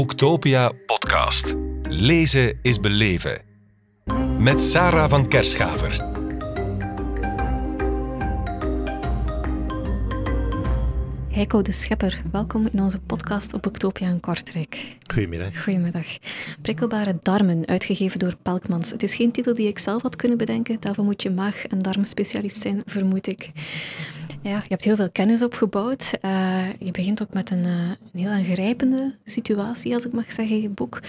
Boektopia podcast. Lezen is beleven. Met Sarah van Kerschaver. Heiko de Schepper, welkom in onze podcast op Boektopia in Kortrijk. Goedemiddag. Goedemiddag. Prikkelbare darmen, uitgegeven door Pelkmans. Het is geen titel die ik zelf had kunnen bedenken. Daarvoor moet je maag- en darmspecialist zijn, vermoed ik. Ja, je hebt heel veel kennis opgebouwd. Uh, je begint ook met een, uh, een heel aangrijpende situatie, als ik mag zeggen, in je boek.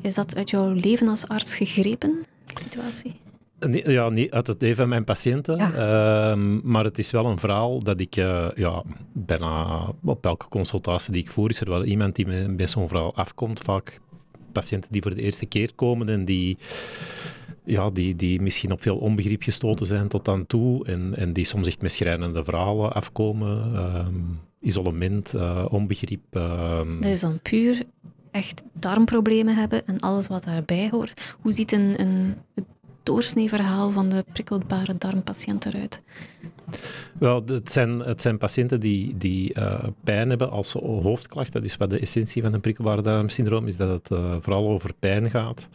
Is dat uit jouw leven als arts gegrepen, situatie? Nee, ja, niet uit het leven van mijn patiënten. Ja. Uh, maar het is wel een verhaal dat ik uh, ja, bijna op elke consultatie die ik voer, is er wel iemand die met, bij zo'n verhaal afkomt. Vaak patiënten die voor de eerste keer komen en die, ja, die, die misschien op veel onbegrip gestoten zijn tot aan toe. En, en die soms echt met schrijnende verhalen afkomen. Um, isolement, uh, onbegrip. dat is dan puur echt darmproblemen hebben en alles wat daarbij hoort. Hoe ziet een, een doorsneeverhaal van de prikkelbare darmpatiënt eruit? Wel, het zijn, het zijn patiënten die, die uh, pijn hebben als hoofdklacht. Dat is wat de essentie van een prikkelbare darmsyndroom is, dat het uh, vooral over pijn gaat.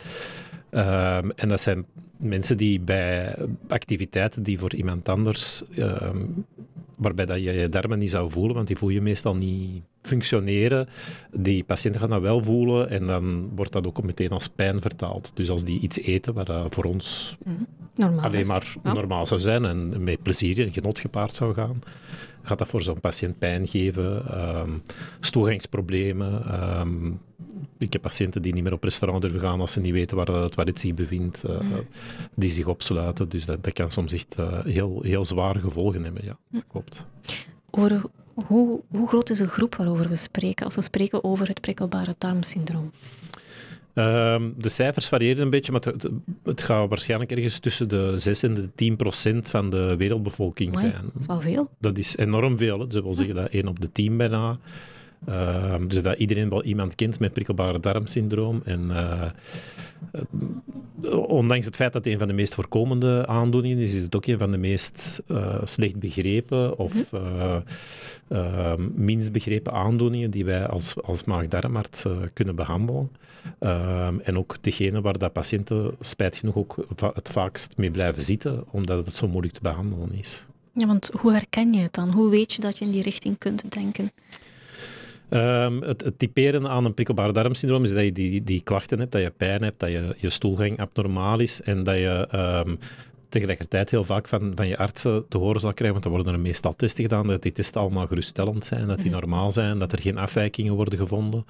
Um, en dat zijn mensen die bij activiteiten die voor iemand anders, um, waarbij dat je je darmen niet zou voelen, want die voel je meestal niet functioneren. Die patiënten gaan dat wel voelen en dan wordt dat ook meteen als pijn vertaald. Dus als die iets eten wat dat voor ons mm, normaal alleen maar ja. normaal zou zijn en met plezier en genot gepaard zou gaan, gaat dat voor zo'n patiënt pijn geven, um, stoelgangsproblemen. Um, ik heb patiënten die niet meer op restaurant durven gaan als ze niet weten waar het toilet zich bevindt, uh, mm. die zich opsluiten. Dus dat, dat kan soms echt uh, heel, heel zware gevolgen hebben. Ja, mm. klopt. Over hoe, hoe groot is de groep waarover we spreken als we spreken over het prikkelbare darmsyndroom? Um, de cijfers variëren een beetje, maar het, het, gaat waarschijnlijk ergens tussen de 6 en de 10 procent van de wereldbevolking zijn. Dat is wel veel. Dat is enorm veel. Hè. Dat wil zeggen dat 1 op de 10 bijna. Uh, dus dat iedereen wel iemand kent met prikkelbare darmsyndroom. En uh, ondanks het feit dat het een van de meest voorkomende aandoeningen is, is het ook een van de meest uh, slecht begrepen of minst begrepen aandoeningen die wij als, als maag-darmarts kunnen behandelen. En ook degene waar dat patiënten spijt genoeg ook va het vaakst mee blijven zitten, omdat het zo moeilijk te behandelen is. Ja, want hoe herken je het dan? Hoe weet je dat je in die richting kunt denken? Um, het, het, typeren aan een prikkelbare darmsyndroom is dat je die, die klachten hebt, dat je pijn hebt, dat je, je stoelgang abnormaal is en dat je um, tegelijkertijd heel vaak van, van je artsen te horen zal krijgen, want er worden er meestal testen gedaan, dat die testen allemaal geruststellend zijn, dat die normaal zijn, dat er geen afwijkingen worden gevonden.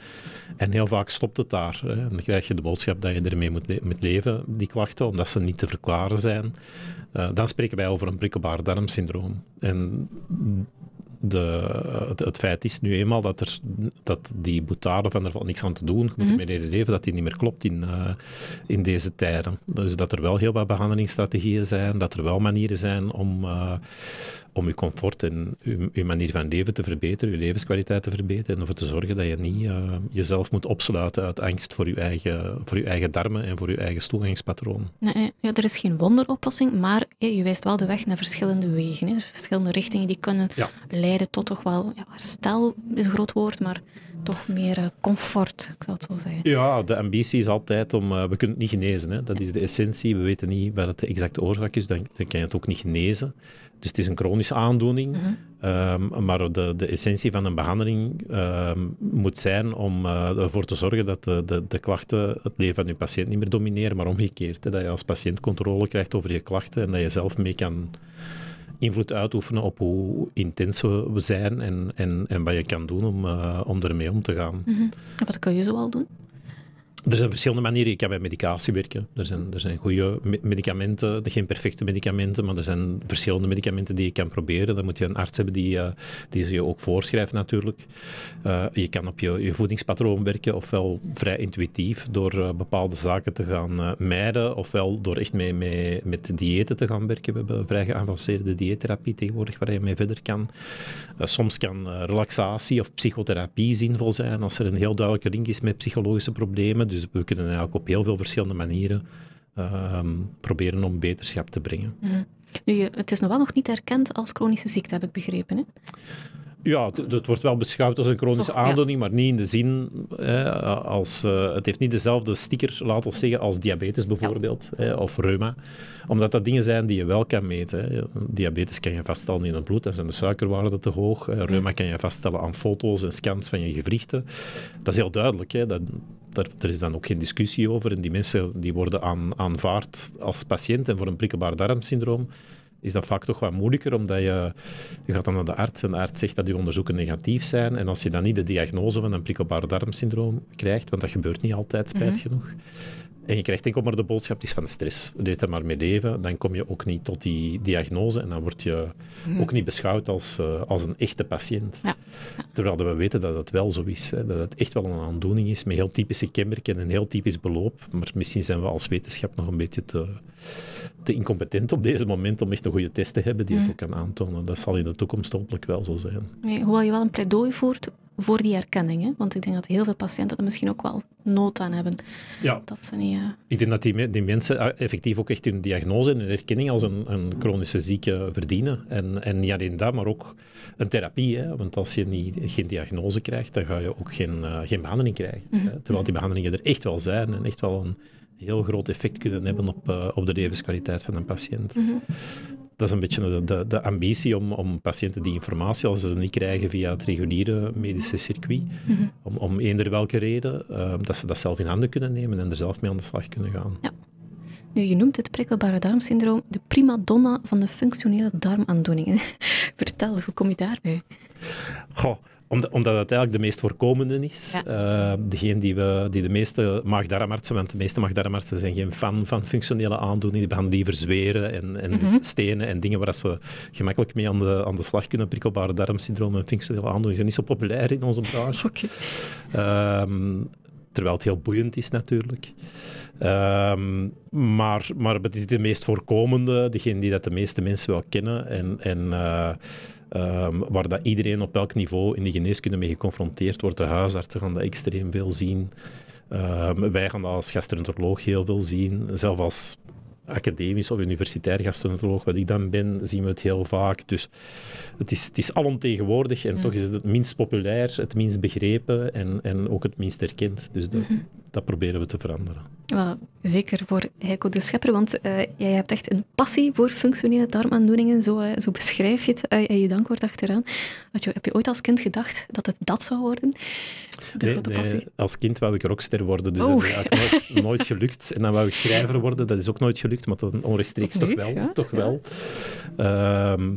En heel vaak stopt het daar. Hè. En dan krijg je de boodschap dat je ermee moet, le moet leven, die klachten, omdat ze niet te verklaren zijn. Uh, dan spreken wij over een prikkelbaar darmsyndroom. En de, het, het, feit is nu eenmaal dat, er, dat die boetade van er valt niks aan te doen, je moet -hmm. ermee leren leven, dat die niet meer klopt in, uh, in deze tijden. Dus dat er wel heel wat behandelingsstrategieën zijn, dat er wel manieren zijn om, uh, om je comfort en je, je, manier van leven te verbeteren, je levenskwaliteit te verbeteren en ervoor te zorgen dat je niet uh, jezelf moet opsluiten uit angst voor je, eigen, voor je eigen darmen en voor je eigen stoelgangspatroon. Nee, ja, er is geen wonderoplossing, maar je wijst wel de weg naar verschillende wegen, hè. verschillende richtingen die kunnen ja. leiden tot toch wel, ja, herstel is een groot woord, maar toch meer uh, comfort, ik zal het zo zeggen. Ja, de ambitie is altijd om, uh, we kunnen het niet genezen, hè. dat is de essentie, we weten niet wat het de exacte oorzaak is, dan, dan kan je het ook niet genezen. Dus het is een chronische aandoening, mm -hmm. um, maar de, de essentie van een behandeling um, moet zijn om uh, ervoor te zorgen dat de, de, de, klachten het leven van je patiënt niet meer domineren, maar omgekeerd. Hè, dat je als patiënt controle krijgt over je klachten en dat je zelf mee kan invloed uitoefenen op hoe intens we zijn en, en, en wat je kan doen om, uh, om ermee om te gaan. Mm wat kun je zo al doen? Er zijn verschillende manieren. Je kan met medicatie werken. Er zijn, er zijn goede medicamenten, geen perfecte medicamenten, maar er zijn verschillende medicamenten die je kan proberen. Dan moet je een arts hebben die, uh, die je ook voorschrijft natuurlijk. Uh, je kan op je, voedingspatroon werken, ofwel vrij intuïtief door uh, bepaalde zaken te gaan mijden, ofwel door echt mee, mee, met diëten te gaan werken. We hebben vrij geavanceerde dieettherapie tegenwoordig waar je mee verder kan. soms kan relaxatie of psychotherapie zinvol zijn als er een heel duidelijke link is met psychologische problemen. Dus we kunnen eigenlijk op heel veel verschillende manieren uh, proberen om beterschap te brengen. -hmm. nu, het is nog wel nog niet erkend als chronische ziekte, heb ik begrepen. Hè? Ja, het, wordt wel beschouwd als een chronische Toch, ja. aandoening, maar niet in de zin hè, als... eh, het heeft niet dezelfde sticker, laten we zeggen, als diabetes bijvoorbeeld, hè, of reuma. Omdat dat dingen zijn die je wel kan meten. Hè. Diabetes kan je vaststellen in het bloed, dan zijn de suikerwaarden te hoog. Hè. Reuma kan je vaststellen aan foto's en scans van je gewrichten. Dat is heel duidelijk. Hè. Dat, daar, er is dan ook geen discussie over. En die mensen die worden aan, aanvaard als patiënt. En voor een prikkelbaar darmsyndroom is dat vaak toch wat moeilijker, omdat je, je gaat dan naar de arts en de arts zegt dat je onderzoeken negatief zijn. En als je dan niet de diagnose van een prikkelbaar darmsyndroom krijgt, want dat gebeurt niet altijd, spijt genoeg, en je krijgt enkel maar de boodschap, het is van de stress. Leef er maar mee leven, dan kom je ook niet tot die diagnose en dan word je ook niet beschouwd als, eh, als een echte patiënt. Ja. Terwijl dat we weten dat het wel zo is. Hè, dat het echt wel een aandoening is met heel typische kenmerken en een heel typisch beloop. Maar misschien zijn we als wetenschap nog een beetje te, te incompetent op deze moment om echt een goede test te hebben die het ook kan aantonen. Dat zal in de toekomst hopelijk wel zo zijn. Nee, hoewel je wel een pleidooi voert voor die erkenning. Hè? Want ik denk dat heel veel patiënten er misschien ook wel nood aan hebben. Ja. Dat ze niet... eh, Ik denk dat die, die mensen eh, effectief ook echt hun diagnose en hun erkenning als een, een chronische zieke verdienen. En, en niet alleen dat, maar ook een therapie. Hè? Want als je niet, geen diagnose krijgt, dan ga je ook geen, eh, geen behandeling krijgen. Hè? Terwijl die behandelingen er echt wel zijn en echt wel een heel groot effect kunnen hebben op, op de levenskwaliteit van een patiënt. Dat is een beetje de, de, de ambitie om, om patiënten die informatie, als ze ze niet krijgen via het reguliere medische circuit, om, om eender welke reden, eh, dat ze dat zelf in handen kunnen nemen en er zelf mee aan de slag kunnen gaan. Nu, je noemt het prikkelbare darmsyndroom de prima donna van de functionele darmaandoeningen. Vertel, hoe kom je daarbij? Goh, omdat, omdat het eigenlijk de meest voorkomende is. Ja. Eh, degene die, we, die de meeste maagdarmartsen, want de meeste maagdarmartsen zijn geen fan van functionele aandoeningen, die gaan liever zweren en, en stenen en dingen waar ze gemakkelijk mee aan de, aan de slag kunnen. Prikkelbare darmsyndroom en functionele aandoeningen zijn niet zo populair in onze branche. Ehm, terwijl het heel boeiend is natuurlijk. Ehm, maar, maar het is de meest voorkomende, degene die dat de meeste mensen wel kennen en, en eh, ehm, waar dat iedereen op elk niveau in de geneeskunde mee geconfronteerd wordt. De huisartsen gaan dat extreem veel zien. Ehm, wij gaan dat als gastroenteroloog heel veel zien. Zelf als academisch of universitair gastroenteroloog, wat ik dan ben, zien we het heel vaak. Dus het is, het is alomtegenwoordig en toch is het het minst populair, het minst begrepen en, en ook het minst erkend. Dus dat, dat proberen we te veranderen. Wel, zeker voor Heiko de Schepper, want eh, jij hebt echt een passie voor functionele darmaandoeningen, zo, eh, zo beschrijf je het eh, in je dankwoord achteraan. Had je, heb je ooit als kind gedacht dat het dat zou worden? De Nee, grote nee, passie. als kind wou ik rockster worden, dus Oh. dat is nooit, nooit gelukt. En dan wou ik schrijver worden, dat is ook nooit gelukt, maar dan onrechtstreeks toch wel. ja, toch ja. wel. Ehm,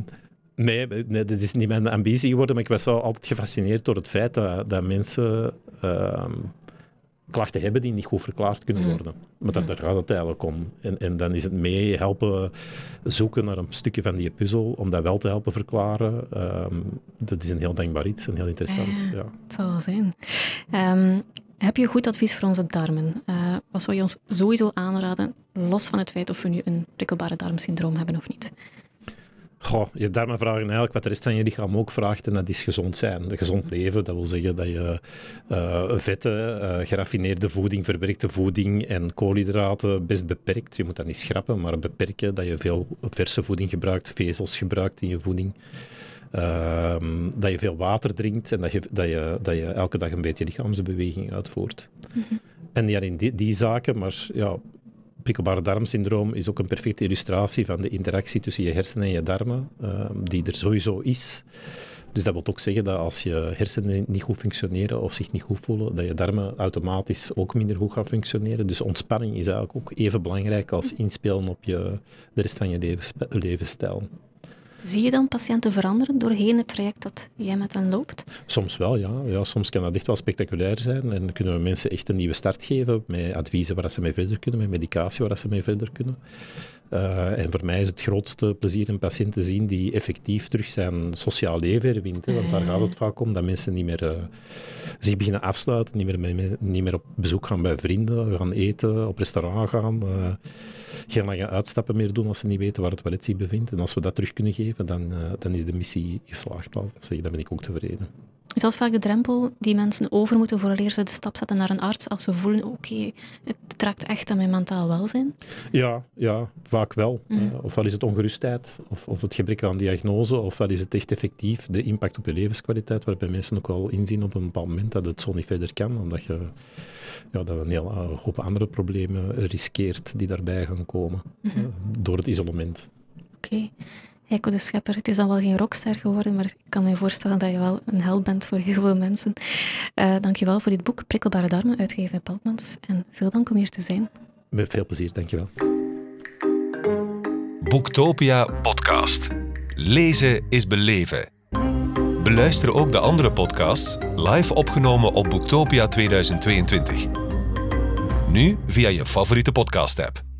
nee, nee, dat is niet mijn ambitie geworden, maar ik was wel altijd gefascineerd door het feit dat, dat mensen ehm, klachten hebben die niet goed verklaard kunnen worden. Maar dat, daar gaat het eigenlijk om. En, en dan is het mee helpen zoeken naar een stukje van die puzzel, om dat wel te helpen verklaren. Ehm, dat is een heel dankbaar iets en heel interessant. Ja. Ja. Het zal wel zijn. Ehm, heb je goed advies voor onze darmen? Eh, wat zou je ons sowieso aanraden, los van het feit of we nu een prikkelbare darmsyndroom hebben of niet? Goh, je darmen vragen eigenlijk wat de rest van je lichaam ook vraagt, en dat is gezond zijn. Gezond leven, dat wil zeggen dat je eh, vetten, eh, geraffineerde voeding, verwerkte voeding en koolhydraten best beperkt. Je moet dat niet schrappen, maar beperken. Dat je veel verse voeding gebruikt, vezels gebruikt in je voeding. Ehm, dat je veel water drinkt en dat je, dat, je, dat je elke dag een beetje lichaamsbeweging uitvoert. En niet alleen die, die zaken, maar ja, prikkelbare darmsyndroom is ook een perfecte illustratie van de interactie tussen je hersenen en je darmen, ehm, die er sowieso is. Dus dat wil ook zeggen dat als je hersenen niet goed functioneren of zich niet goed voelen, dat je darmen automatisch ook minder goed gaan functioneren. Dus ontspanning is eigenlijk ook even belangrijk als inspelen op je, de rest van je levenspe- levensstijl. Zie je dan patiënten veranderen doorheen het traject dat jij met hen loopt? Soms wel, ja. ja. Soms kan dat echt wel spectaculair zijn. En kunnen we mensen echt een nieuwe start geven met adviezen waar ze mee verder kunnen, met medicatie waar ze mee verder kunnen. Eh, en voor mij is het grootste plezier een patiënt te zien die effectief terug zijn sociaal leven herwint. Hè, want daar gaat het vaak om, dat mensen niet meer eh, zich beginnen afsluiten, niet meer, mee- niet meer op bezoek gaan bij vrienden, gaan eten, op restaurant gaan. eh, geen lange uitstappen meer doen als ze niet weten waar het toilet zich bevindt. En als we dat terug kunnen geven, dan, eh, dan is de missie geslaagd. Al zeg, dan ben ik ook tevreden. Is dat vaak de drempel die mensen over moeten vooraleer ze de stap zetten naar een arts als ze voelen, oké, het raakt echt aan mijn mentaal welzijn? Ja, ja vaak wel. Mhm. Uh, ofwel is het ongerustheid, of, of het gebrek aan diagnose, ofwel is het echt effectief de impact op je levenskwaliteit, waarbij mensen ook wel inzien op een bepaald moment dat het zo niet verder kan, omdat je ja, dat een hele hoop andere problemen riskeert die daarbij gaan komen Mhm. uh, door het isolement. Oké. Heiko de Schepper, het is dan wel geen rockster geworden, maar ik kan me voorstellen dat je wel een held bent voor heel veel mensen. Uh, Dank je wel voor dit boek, Prikkelbare Darmen, uitgegeven bij Peltmans. En veel dank om hier te zijn. Met veel plezier, dankjewel. Boektopia podcast. Lezen is beleven. Beluister ook de andere podcasts live opgenomen op Boektopia 2022. Nu via je favoriete podcast-app.